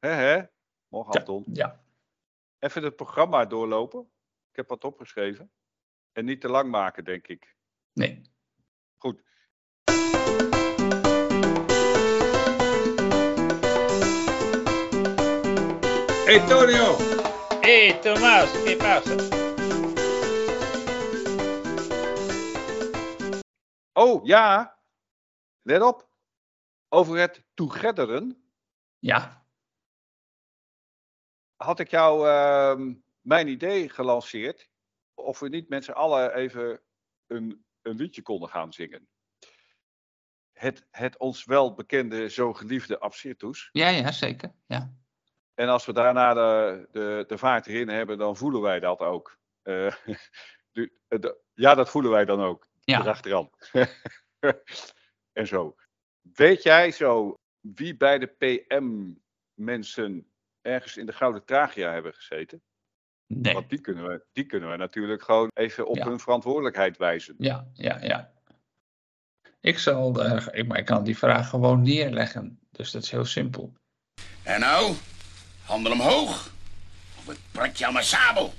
Hè, hè? Morgen, Anton. Ja. Even het programma doorlopen. Ik heb wat opgeschreven. En niet te lang maken, denk ik. Nee. Goed. Hey Tonio! Hey Tomás, ¿qué pasa? Oh ja, let op. Over het toegetheren Ja. Had ik jou ehm, mijn idee gelanceerd. Of we niet met z'n allen even een, een liedje konden gaan zingen. Het, het ons wel bekende, zo geliefde Absirtus. Ja, ja, zeker. Ja. En als we daarna de, de, de vaart erin hebben, dan voelen wij dat ook. Eh, de- de- ja, dat voelen wij dan ook. Ja. Erachteraan. en zo. Weet jij zo wie bij de PM-mensen ergens in de Gouden Tragia hebben gezeten? Nee. Want die kunnen, we, die kunnen we natuurlijk gewoon even op Ja. hun verantwoordelijkheid wijzen. Ja, ja, ja. Ik zal, eh, ik, maar ik kan die vraag gewoon neerleggen. Dus dat is heel simpel. En nou, handen omhoog. Of ik prat je aan mijn sabel.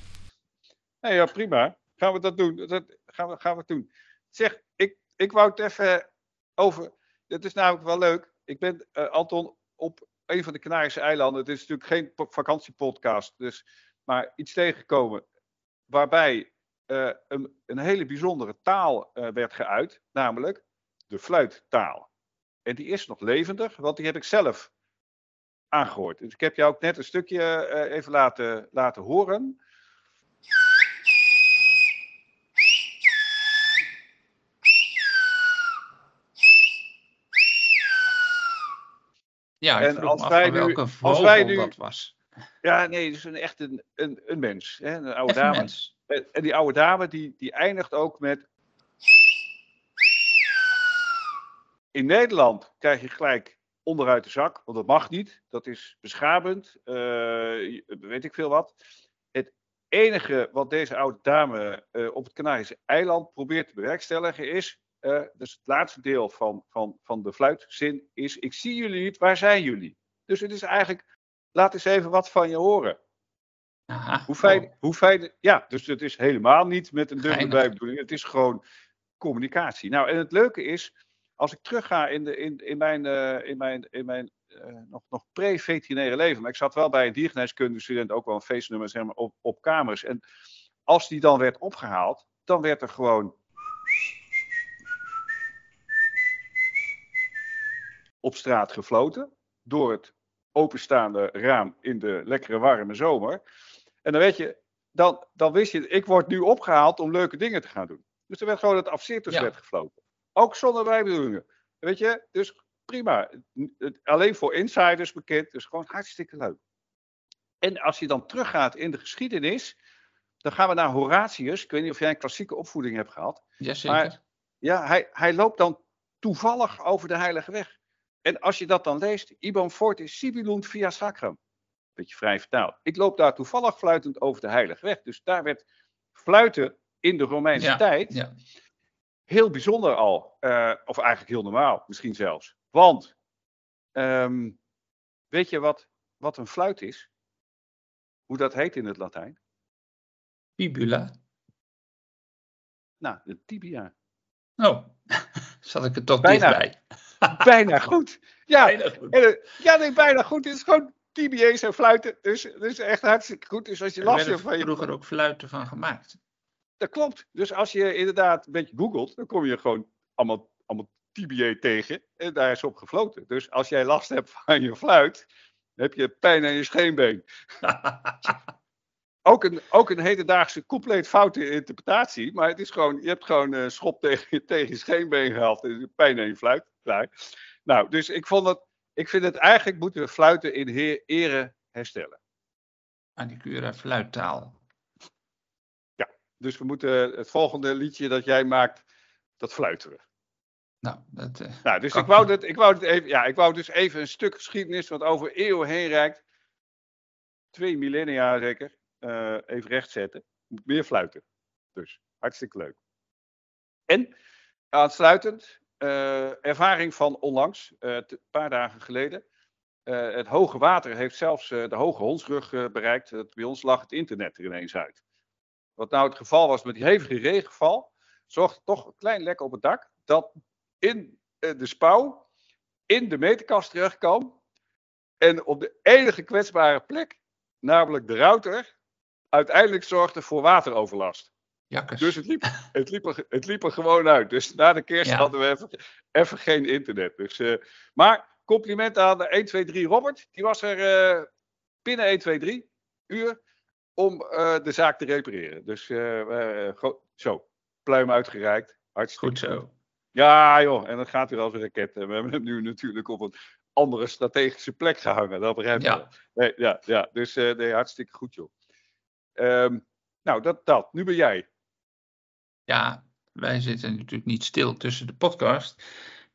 Nee, ja, prima. Gaan we dat doen? Dat gaan we, gaan we het doen. Zeg, ik, ik wou het even over. Het is namelijk wel leuk. Ik ben, eh, Anton, op een van de Canarische eilanden. Het is natuurlijk geen po- vakantiepodcast, dus, maar iets tegengekomen. Waarbij eh, een, een hele bijzondere taal eh, werd geuit, namelijk de fluittaal. En die is nog levendig, want die heb ik zelf aangehoord. Dus ik heb jou ook net een stukje eh, even laten, laten horen. Ja, ik En als wij nu- welke als wij nu- dat was. Ja, nee, is een, echt een, een, een mens. Hè? Een oude Echt dame. mens. En en die oude dame die, die eindigt ook met. In Nederland krijg je gelijk onderuit de zak, want dat mag niet. Dat is beschamend, eh, weet ik veel wat. Het enige wat deze oude dame eh, op het Canarische eiland probeert te bewerkstelligen is. Eh, dus het laatste deel van, van, van de fluitzin is: Ik zie jullie niet, waar zijn jullie? Dus het is eigenlijk. Laat eens even wat van je horen. Aha. Hoe fijn, Oh, hoe fijn, ja, dus het is helemaal niet met een dubbele bijbedoeling. Het is gewoon communicatie. Nou, en het leuke is, als ik terugga in, de, in, in mijn, eh, in mijn, in mijn eh, nog, nog pre-veterinaire leven, maar ik zat wel bij een diergeneeskundestudent, ook wel een feestnummer zeg maar, op, op kamers. En als die dan werd opgehaald, dan werd er gewoon op straat gefloten door het openstaande raam in de lekkere warme zomer. En dan weet je, dan, dan wist je, ik word nu opgehaald om leuke dingen te gaan doen. Dus er werd gewoon het afzirtus Ja. werd gefloten. Ook zonder bijbedoelingen. Weet je, dus prima. Alleen voor insiders bekend, dus gewoon hartstikke leuk. En als je dan teruggaat in de geschiedenis, dan gaan we naar Horatius. Ik weet niet of jij een klassieke opvoeding hebt gehad. Jazeker. Maar- Ja, hij, hij loopt dan toevallig over de Heilige Weg. En als je dat dan leest, Ibam fortis sibilunt via sacrum. Beetje vrij vertaald. Ik loop daar toevallig fluitend over de Heilige Weg. Dus daar werd fluiten in de Romeinse Ja, tijd ja. heel bijzonder al. eh, of eigenlijk heel normaal, misschien zelfs. Want, ehm, weet je wat, wat een fluit is? Hoe dat heet in het Latijn? Fibula. Nou, de tibia. Oh, zat ik er toch Bijna. dichtbij. Bijna goed. Ja, Bijna goed. En, eh, ja, nee, bijna goed. Het is gewoon TBA's en fluiten. Dus is echt hartstikke goed. Dus als je last hebt van je... vroeger ook fluiten van gemaakt. Dat klopt. Dus als je inderdaad een beetje googelt, dan kom je gewoon allemaal, allemaal TBA tegen. En daar is op gefloten. Dus als jij last hebt van je fluit, dan heb je pijn aan je scheenbeen. Ook een, ook een hedendaagse compleet foute interpretatie. Maar het is gewoon, je hebt gewoon eh, schop tegen, je- tegen je scheenbeen gehaald. En pijn aan je fluit. Klaar. Nou, dus ik vond dat, ik vind het eigenlijk moeten we fluiten in heer, ere herstellen. Manicura fluittaal. Dus we moeten het volgende liedje dat jij maakt, dat fluiten we. Nou, dat, eh, Nou, dus ik wou, dat, ik, wou het even, ja, ik wou dus even een stuk geschiedenis wat over eeuwen heen reikt. Twee millennia zeker. eh, even rechtzetten. Moet meer fluiten. Dus hartstikke leuk. En aansluitend, eh, ervaring van onlangs, eh, een paar dagen geleden. eh, het hoge water heeft zelfs eh, de hoge hondsrug eh, bereikt. Bij ons lag het internet er ineens uit. Wat nou het geval was met die hevige regenval, zorgde toch een klein lek op het dak. Dat in eh, de spouw in de meterkast terecht kwam. En op de enige kwetsbare plek, namelijk de router, uiteindelijk zorgde voor wateroverlast. Dus het liep, het, liep er, het liep er gewoon uit. Dus na de kerst Ja. hadden we even, even geen internet. Dus, eh, maar compliment aan de 123 Robert. Die was er eh, binnen 123 uur om eh, de zaak te repareren. Dus zo, pluim uitgereikt. Hartstikke Goed zo. Ja joh, en dat gaat weer als een raket. En we hebben hem nu natuurlijk op een andere strategische plek gehangen. Dat begrijp je Ja. Nee, ja, ja, dus nee, hartstikke goed joh. Ehm, nou, dat, dat. Nu ben jij. Ja, wij zitten natuurlijk niet stil tussen de podcast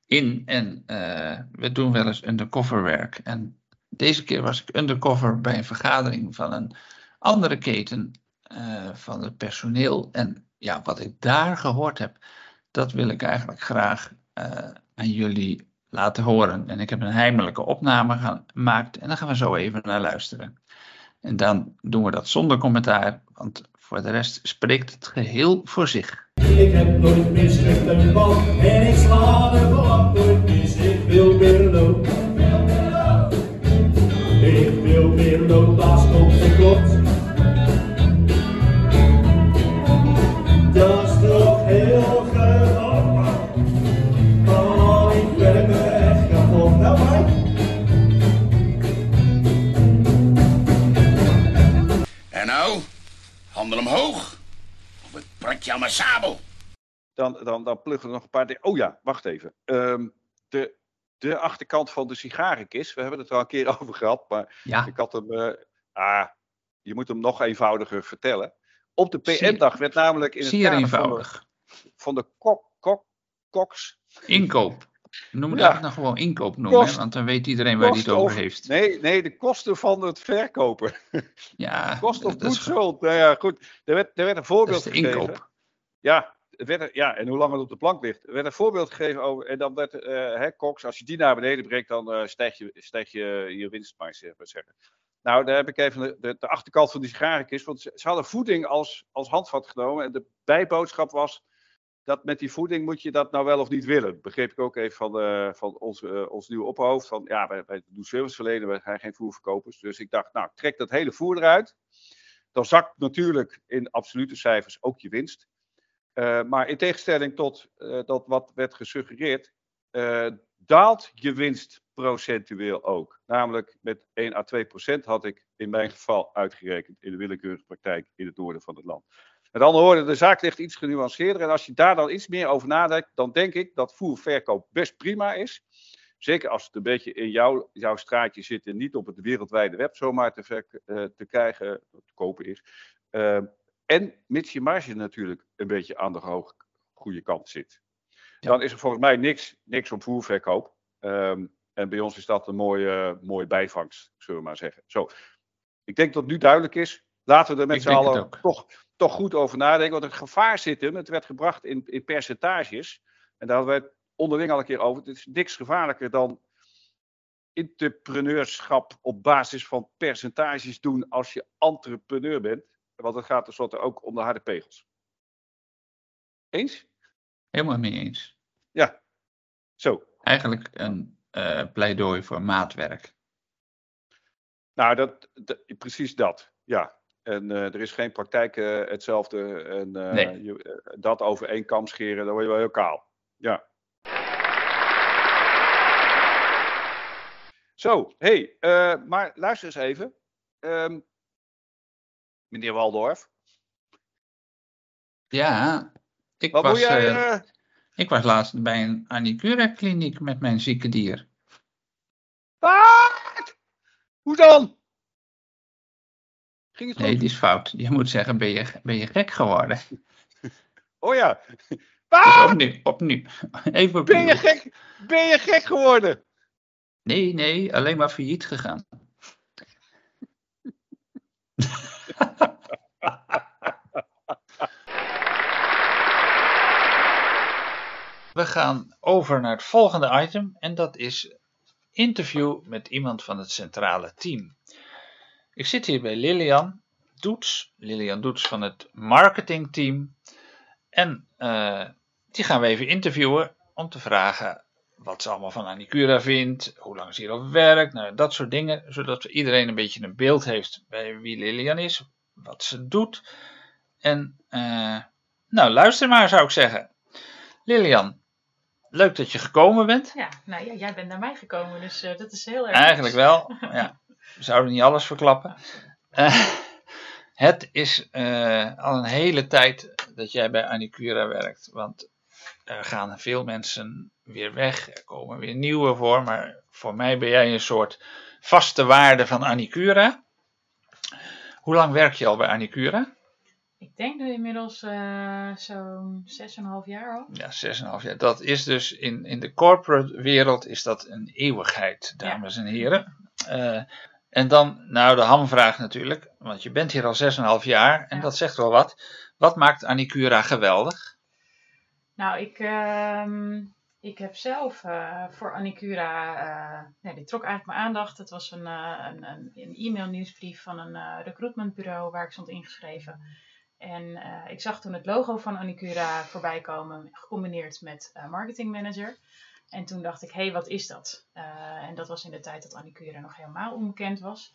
in en eh, we doen wel eens undercover werk. En deze keer was ik undercover bij een vergadering van een andere keten eh, van het personeel. En ja, wat ik daar gehoord heb, dat wil ik eigenlijk graag eh, aan jullie laten horen. En ik heb een heimelijke opname gemaakt en daar gaan we zo even naar luisteren. En dan doen we dat zonder commentaar, want voor de rest spreekt het geheel voor zich. Ik heb nooit mislukt een bal en ik sla de bal nooit mis. Ik wil weer mijn sabel. Dan, dan, dan pluggen we nog een paar dingen. Oh ja, wacht even. Ehm, de, de achterkant van de sigarenkist. We hebben het er al een keer over gehad. Maar Ja, ik had hem. eh, ah, je moet hem nog eenvoudiger vertellen. Op de PM-dag werd namelijk in het zeer kader van de, eenvoudig. van de kok, kok, koks. Inkoop. Noem het Ja. eigenlijk nog gewoon inkoop noemen, Kost- want dan weet iedereen waar hij het over of- heeft. Nee, nee, de kosten van het verkopen. Ja, Kost of dat is, goed schuld. Nou ja, goed. Er werd, er werd een dat voorbeeld is de gegeven. inkoop. Ja, werd, er- ja, en hoe lang het op de plank ligt. Er werd een voorbeeld gegeven over. En dan werd, hè, Cox, als je die naar beneden brengt, dan eh stijg, je, stijg je je zeg maar zeggen. Nou, daar heb ik even de, de, achterkant van die sigarenkist. Want ze, hadden voeding als, als handvat genomen. En de bijboodschap was dat met die voeding moet je dat nou wel of niet willen. Begreep ik ook even van, eh, van ons, ons nieuwe opperhoofd. Van ja, wij, wij doen serviceverlenen, wij zijn geen voerverkopers. Dus ik dacht, nou, trek dat hele voer eruit. Dan zakt natuurlijk in absolute cijfers ook je winst. Eh, maar in tegenstelling tot eh, dat wat werd gesuggereerd, eh, daalt je winst procentueel ook. Namelijk met 1 à 2 procent had ik in mijn geval uitgerekend in de willekeurige praktijk in het noorden van het land. Met andere woorden, de zaak ligt iets genuanceerder. En als je daar dan iets meer over nadenkt, dan denk ik dat voerverkoop best prima is. Zeker als het een beetje in jouw, jouw straatje zit en niet op het wereldwijde web zomaar te, eh, te krijgen, te kopen is. En mits je marge natuurlijk een beetje aan de hoog, goede kant zit. Ja. Dan is er volgens mij niks, niks op voerverkoop. Ehm, en bij ons is dat een mooie, mooie bijvangst, zullen we maar zeggen. Zo, ik denk dat het nu duidelijk is. Laten we er met z'n allen toch, toch goed over nadenken. Want het gevaar zit hem, het werd gebracht in, in percentages. En daar hadden we het onderling al een keer over. Het is niks gevaarlijker dan entrepreneurschap op basis van percentages doen als je entrepreneur bent. Want het gaat tenslotte ook om de harde pegels. Eens? Helemaal mee eens. Ja. Zo. Eigenlijk een eh, pleidooi voor maatwerk. Nou, dat, dat- precies dat. Ja. En eh, er is geen praktijk eh, hetzelfde. En Nee. je, dat over één kam scheren, dan word je wel heel kaal. Ja. Zo, hey, maar luister eens even. Ehm, meneer Waldorf, Ja, ik wat was, jij... eh, eh, ik was laatst bij een Annie kliniek met mijn zieke dier. wat? Hoe dan? Ging het goed? Nee, die is fout. Je moet zeggen, ben je, ben je gek geworden? Oh ja. Dus opnieuw, opnieuw. Even Ben je gek? Ben je gek geworden? Nee, nee, alleen maar failliet gegaan. We gaan over naar het volgende item en dat is interview met iemand van het centrale team. Ik zit hier bij Lilian Doets, Lilian Doets van het marketingteam. En eh, die gaan we even interviewen om te vragen wat ze allemaal van Anicura vindt, hoe lang ze hierop werkt, nou, dat soort dingen, zodat iedereen een beetje een beeld heeft bij wie Lilian is, wat ze doet. En eh, nou, luister maar zou ik zeggen. Lilian, leuk dat je gekomen bent. Ja, nou ja, jij bent naar mij gekomen, dus eh, dat is heel erg. Eigenlijk wel. Ja, we zouden niet alles verklappen. Eh, het is eh, al een hele tijd dat jij bij Anicura werkt. Want er gaan veel mensen weer weg. Er komen weer nieuwe voor. Maar voor mij ben jij een soort vaste waarde van Anicura. Hoe lang werk je al bij Anicura? Ik denk nu inmiddels eh, zo'n 6,5 jaar al. Ja, 6,5 jaar. Dat is dus in, in de corporate wereld is dat een eeuwigheid, dames en heren. Eh, en dan, nou de hamvraag natuurlijk, want je bent hier al 6,5 jaar en Ja. dat zegt wel wat. Wat maakt Anicura geweldig? Nou, ik, ehm, ik heb zelf eh, voor Anicura, nee, dit trok eigenlijk mijn aandacht. Het was een, een, een, een e-mail nieuwsbrief van een recruitmentbureau waar ik stond ingeschreven. En eh, ik zag toen het logo van Anicura voorbij komen, gecombineerd met eh, marketing manager. En toen dacht ik, hé, hey, wat is dat? Eh, en dat was in de tijd dat Anicura nog helemaal onbekend was.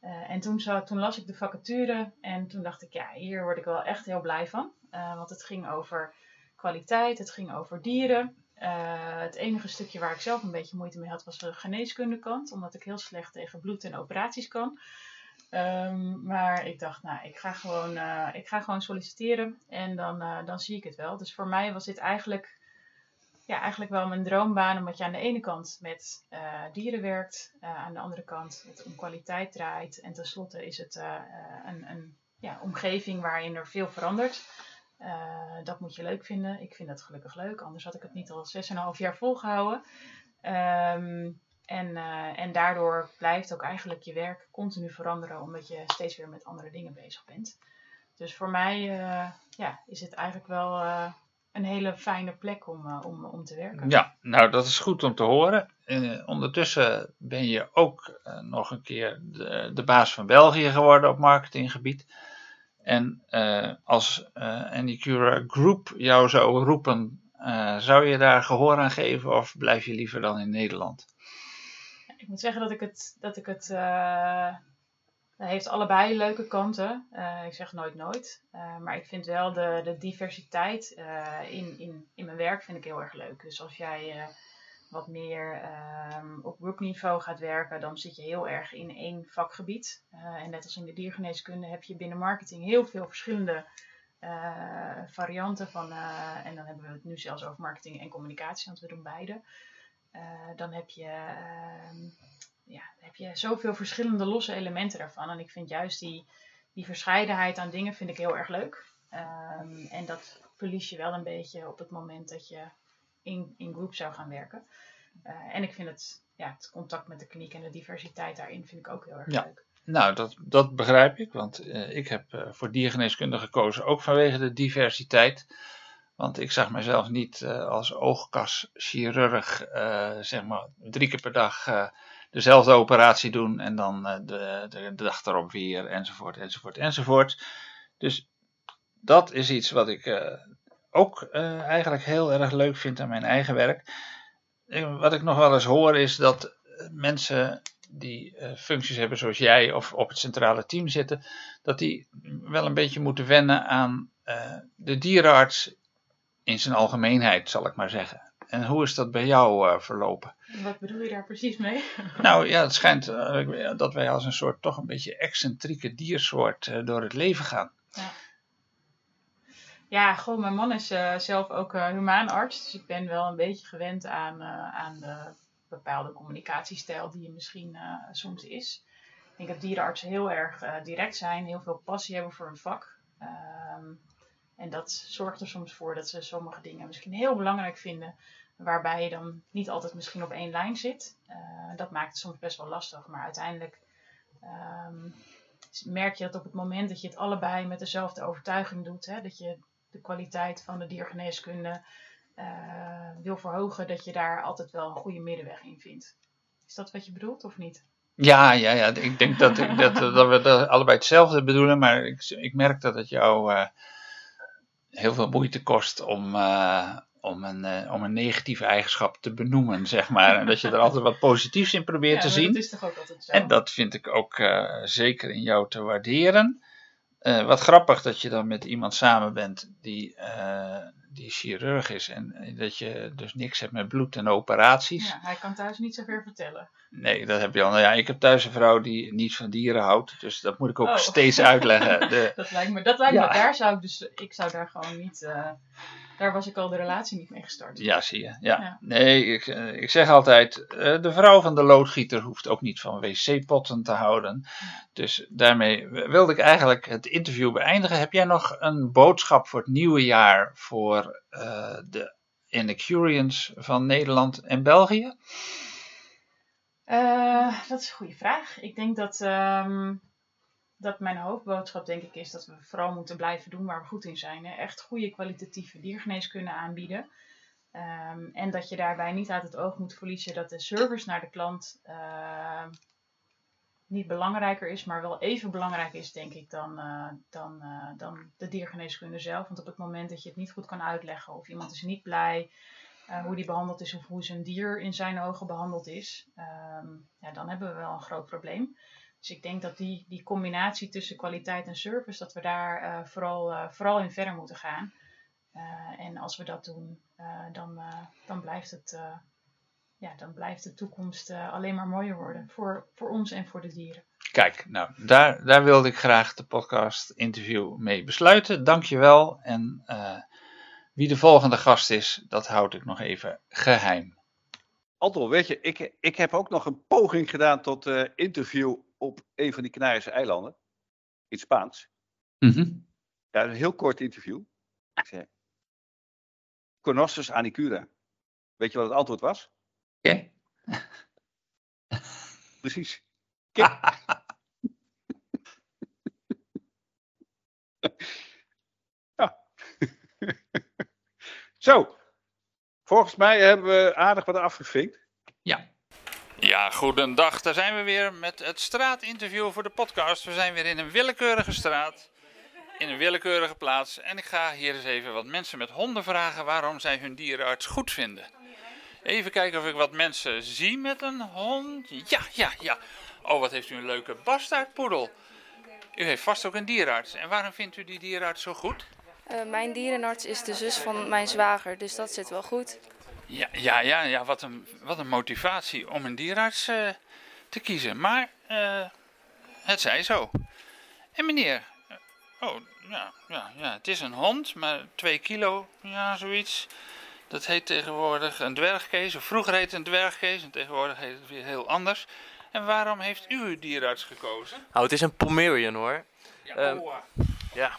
En toen, toen las ik de vacature en toen dacht ik, ja, hier word ik wel echt heel blij van. Want het ging over kwaliteit, het ging over dieren. Het enige stukje waar ik zelf een beetje moeite mee had was de geneeskundekant, omdat ik heel slecht tegen bloed en operaties kan. Ehm, maar ik dacht, nou, ik ga gewoon, eh, ik ga gewoon solliciteren en dan, eh, dan zie ik het wel. Dus voor mij was dit eigenlijk, ja, eigenlijk wel mijn droombaan, omdat je aan de ene kant met eh, dieren werkt, aan de andere kant het om kwaliteit draait. En tenslotte is het een, een ja, omgeving waarin er veel verandert. Dat moet je leuk vinden. Ik vind dat gelukkig leuk, anders had ik het niet al 6,5 jaar volgehouden. Ehm, en, eh, en daardoor blijft ook eigenlijk je werk continu veranderen, omdat je steeds weer met andere dingen bezig bent. Dus voor mij eh, ja, is het eigenlijk wel eh, een hele fijne plek om, om, om te werken. Ja, nou dat is goed om te horen. Ondertussen ben je ook nog een keer de, de baas van België geworden op marketinggebied. En als Anicura Group jou zou roepen, zou je daar gehoor aan geven of blijf je liever dan in Nederland? Ik moet zeggen dat ik het, dat ik het eh, heeft allebei leuke kanten. Eh, ik zeg nooit nooit. Eh, maar ik vind wel de, de diversiteit in, in, in mijn werk vind ik heel erg leuk. Dus als jij wat meer ehm, op groepniveau gaat werken, dan zit je heel erg in één vakgebied. En net als in de diergeneeskunde heb je binnen marketing heel veel verschillende varianten van. en dan hebben we het nu zelfs over marketing en communicatie, want we doen beide. Eh, dan heb je, ehm, ja, heb je zoveel verschillende losse elementen daarvan. En ik vind juist die, die verscheidenheid aan dingen vind ik heel erg leuk. Ehm, en dat verlies je wel een beetje op het moment dat je in, in groep zou gaan werken. Eh, en ik vind het, ja, het contact met de kliniek en de diversiteit daarin vind ik ook heel erg Ja. leuk. Nou, dat, dat begrijp ik, want eh, ik heb voor diergeneeskunde gekozen, ook vanwege de diversiteit. Want ik zag mezelf niet eh, als oogkaschirurg, eh, zeg maar, drie keer per dag eh, dezelfde operatie doen en dan de, de, dag erop weer, enzovoort, enzovoort, enzovoort. Dus dat is iets wat ik ook eigenlijk heel erg leuk vind aan mijn eigen werk. Wat ik nog wel eens hoor is dat mensen die functies hebben zoals jij of op het centrale team zitten, dat die wel een beetje moeten wennen aan de dierenarts in zijn algemeenheid, zal ik maar zeggen. En hoe is dat bij jou eh, verlopen? Wat bedoel je daar precies mee? Nou ja, het schijnt eh, dat wij als een soort toch een beetje excentrieke diersoort eh, door het leven gaan. Ja, gewoon mijn man is zelf ook humaanarts. Dus ik ben wel een beetje gewend aan, aan de bepaalde communicatiestijl die er misschien soms is. Ik denk dat dierenartsen heel erg direct zijn, heel veel passie hebben voor hun vak. Ehm, en dat zorgt er soms voor dat ze sommige dingen misschien heel belangrijk vinden, waarbij je dan niet altijd misschien op één lijn zit. Eh, dat maakt het soms best wel lastig, maar uiteindelijk ehm, merk je dat op het moment dat je het allebei met dezelfde overtuiging doet, hè, dat je de kwaliteit van de diergeneeskunde eh, wil verhogen, dat je daar altijd wel een goede middenweg in vindt. Is dat wat je bedoelt of niet? Ja, ja, ja. Ik denk dat, dat, dat we allebei hetzelfde bedoelen, maar ik, ik merk dat het jou eh, heel veel moeite kost om, eh, om, een, eh, om een negatieve eigenschap te benoemen, zeg maar. En dat je er altijd wat positiefs in probeert ja, te zien. dat is toch ook altijd zo? En dat vind ik ook eh, zeker in jou te waarderen. Eh, wat grappig dat je dan met iemand samen bent die, eh, die chirurg is en dat je dus niks hebt met bloed en operaties. Ja, hij kan thuis niet zoveel vertellen. Nee, dat heb je al. Nou ja, ik heb thuis een vrouw die niet van dieren houdt, dus dat moet ik ook Oh. steeds uitleggen. De, Dat lijkt me, dat lijkt Ja. me daar zou ik dus, ik zou daar gewoon niet, eh, daar was ik al de relatie niet mee gestart. ja, zie je. Ja. Ja. Nee, ik, eh, ik zeg altijd, eh, de vrouw van de loodgieter hoeft ook niet van wc-potten te houden. Dus daarmee wilde ik eigenlijk het interview beëindigen. Heb jij nog een boodschap voor het nieuwe jaar voor eh, de Encurians van Nederland en België? Dat is een goede vraag. Ik denk dat, ehm, dat mijn hoofdboodschap denk ik is dat we vooral moeten blijven doen waar we goed in zijn. Hè. Echt goede kwalitatieve diergeneeskunde aanbieden. Ehm, en dat je daarbij niet uit het oog moet verliezen dat de service naar de klant ehm, niet belangrijker is, maar wel even belangrijk is, denk ik, dan, eh, dan, eh, dan de diergeneeskunde zelf. Want op het moment dat je het niet goed kan uitleggen of iemand is niet blij eh, hoe die behandeld is of hoe zijn dier in zijn ogen behandeld is, ehm, ja, dan hebben we wel een groot probleem. Dus ik denk dat die, die combinatie tussen kwaliteit en service, dat we daar eh, vooral, eh, vooral in verder moeten gaan. Eh, en als we dat doen, eh, dan, eh, dan, blijft het, eh, ja, dan blijft de toekomst eh, alleen maar mooier worden. Voor, voor ons en voor de dieren. Kijk, nou, daar, daar wilde ik graag de podcast interview mee besluiten. Dankjewel. En eh, wie de volgende gast is, dat houd ik nog even geheim. Anton, weet je, ik, ik heb ook nog een poging gedaan tot eh, interview op een van die Canarische eilanden. In Spaans. Mhm. Ja, een heel kort interview. Ik zei, Conoces Anicura. Weet je wat het antwoord was? Oké. Precies. Ja. Zo. Volgens mij hebben we aardig wat afgevinkt. Ja. Goedendag. Daar zijn we weer met het straatinterview voor de podcast. We zijn weer in een willekeurige straat, in een willekeurige plaats. En ik ga hier eens even wat mensen met honden vragen waarom zij hun dierenarts goed vinden. Even kijken of ik wat mensen zie met een hond. Ja, ja, ja. Oh, wat heeft u een leuke bastaardpoedel. U heeft vast ook een dierenarts. En waarom vindt u die dierenarts zo goed? Eh, mijn dierenarts is de zus van mijn zwager, dus dat zit wel goed. Ja, ja, ja, ja wat, een, wat een motivatie om een dierenarts eh, te kiezen. Maar eh, het zij zo. En meneer, eh, oh, ja, ja, ja, het is een hond, maar 2 kilo, ja, zoiets. Dat heet tegenwoordig een dwergkees, of vroeger heette het een dwergkees en tegenwoordig heet het weer heel anders. En waarom heeft u uw dierenarts gekozen? Nou, het is een Pomerian hoor. Ja, oh, ja.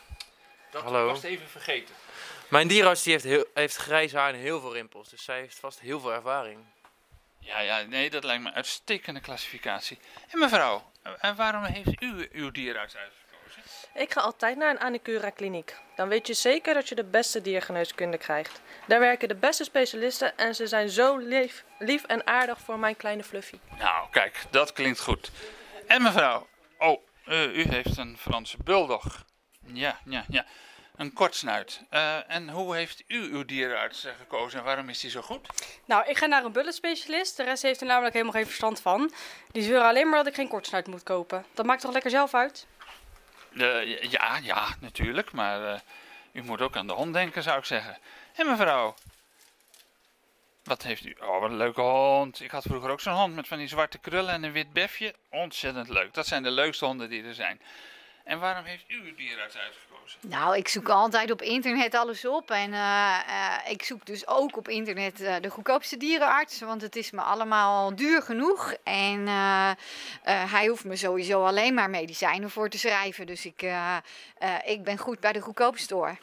dat hallo. was even vergeten. Mijn dierenarts die heeft, heel, heeft grijs haar en heel veel rimpels, dus zij heeft vast heel veel ervaring. Ja, ja, nee, dat lijkt me een uitstekende klassificatie. En mevrouw, en waarom heeft u uw dierenarts uitgekozen? Ik ga altijd naar een Anicura kliniek. Dan weet je zeker dat je de beste diergeneeskunde krijgt. Daar werken de beste specialisten en ze zijn zo lief, lief en aardig voor mijn kleine Fluffy. Nou, kijk, dat klinkt goed. En mevrouw, oh, eh, u heeft een Franse bulldog. Ja, ja, ja. Een kortsnuit. Eh en hoe heeft u uw dierenarts eh, gekozen en waarom is die zo goed? Nou, ik ga naar een bulletspecialist. De rest heeft er namelijk helemaal geen verstand van. Die zeuren alleen maar dat ik geen kortsnuit moet kopen. Dat maakt toch lekker zelf uit? Eh, ja, ja, natuurlijk, maar u moet ook aan de hond denken, zou ik zeggen. En mevrouw, wat heeft u? Oh, wat een leuke hond. Ik had vroeger ook zo'n hond met van die zwarte krullen en een wit befje. Ontzettend leuk. Dat zijn de leukste honden die er zijn. En waarom heeft u uw dierenarts uitgekozen? Nou, ik zoek altijd op internet alles op. En eh, eh, ik zoek dus ook op internet eh, de goedkoopste dierenarts. Want het is me allemaal duur genoeg. En hij hoeft me sowieso alleen maar medicijnen voor te schrijven. Dus ik, ik ben goed bij de goedkoopste hoor.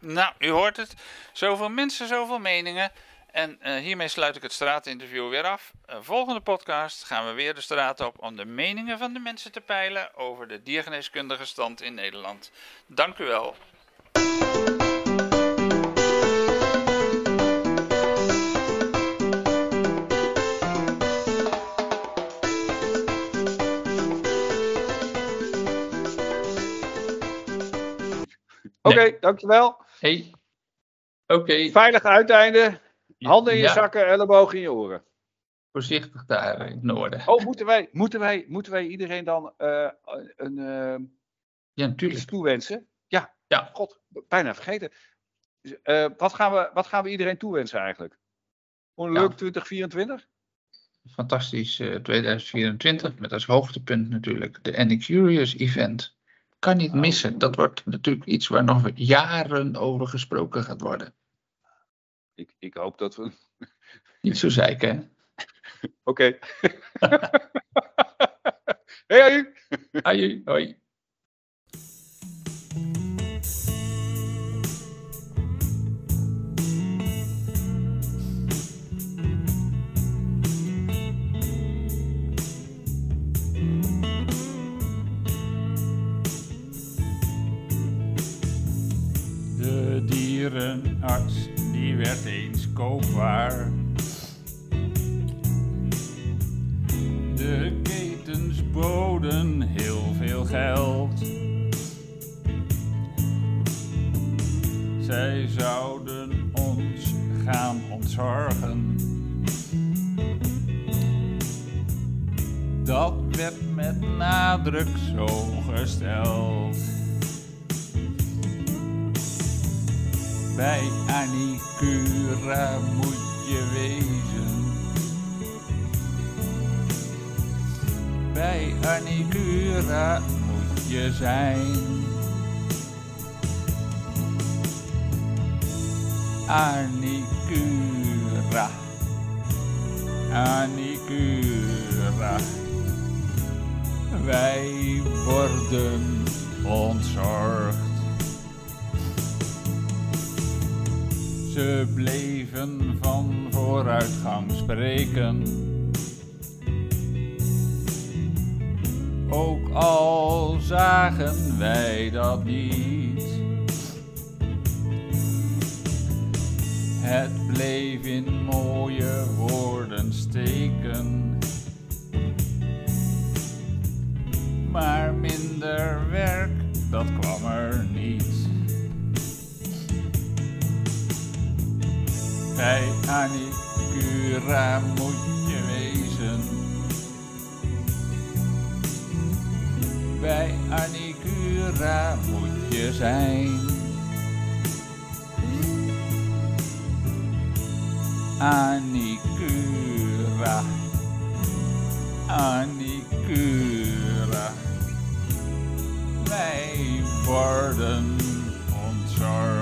Nou, u hoort het. Zoveel mensen, zoveel meningen. En eh, hiermee sluit ik het straatinterview weer af. Eh, volgende podcast gaan we weer de straat op om de meningen van de mensen te peilen over de diergeneeskundige stand in Nederland. Dank u wel. Oké, okay, dankjewel. Hey. Oké. Veilig uiteinde. Handen in je Ja. zakken, ellebogen in je oren. Voorzichtig daar in het noorden. Oh, moeten wij, moeten wij, moeten wij iedereen dan eh, een eh, Ja, natuurlijk. iets toewensen? Ja. Ja. God, bijna vergeten. Eh, wat, gaan we, wat gaan we iedereen toewensen eigenlijk? Een Ja. leuk 2024? Fantastisch eh, 2024 met als hoogtepunt natuurlijk de Any Curious event. Kan niet missen. Dat wordt natuurlijk iets waar nog jaren over gesproken gaat worden. Ik, ik hoop dat we. Niet zo zeiken, hè? Oké. hey, hoi. Hoi, hoi. De dierenarts, die werd eens koopwaar. Anicura. Anicura. Wij worden ontzorgd. Ze bleven van vooruitgang spreken. Ook al zagen wij dat niet. Het bleef in mooie woorden steken. Maar minder werk, dat kwam er niet. Bij Anicura moet je wezen. Bij Anicura moet je zijn. Anicura. Anicura. Wij worden ontzorgd.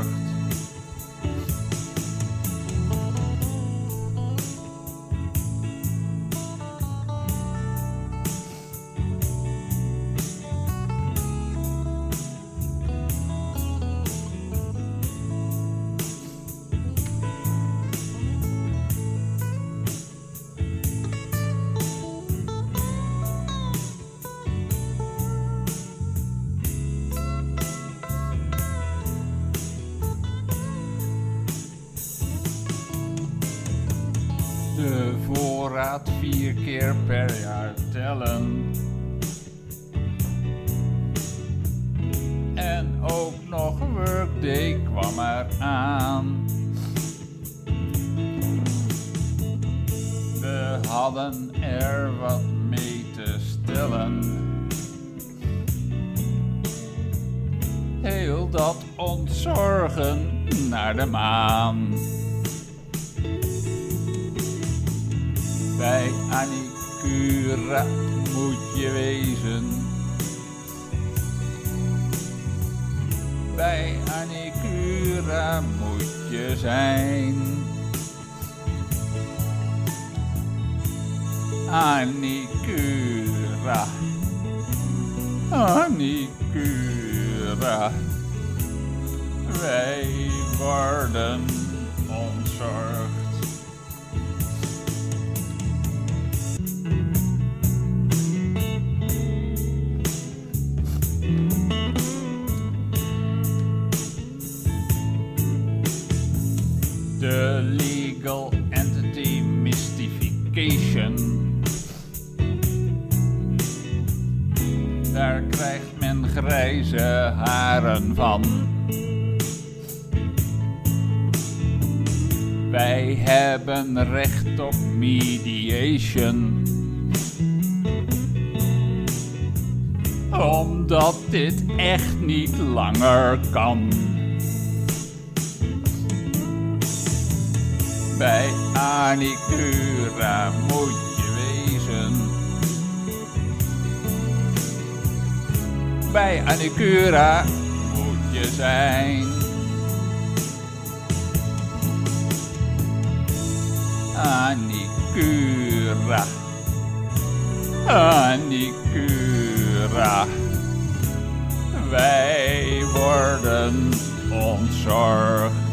Voorraad vier keer per jaar tellen. En ook nog een workday kwam er aan. We hadden er wat mee te stellen. Heel dat ontzorgen naar de maan. Bij Anicura moet je wezen. Bij Anicura moet je zijn. Anicura. Anicura. Wij worden ontzorgd. Wij hebben recht op mediation. Omdat dit echt niet langer kan. Bij Anicura moet je wezen. Bij Anicura moet je zijn. Anicura. Anicura. Wij worden ontzorgd.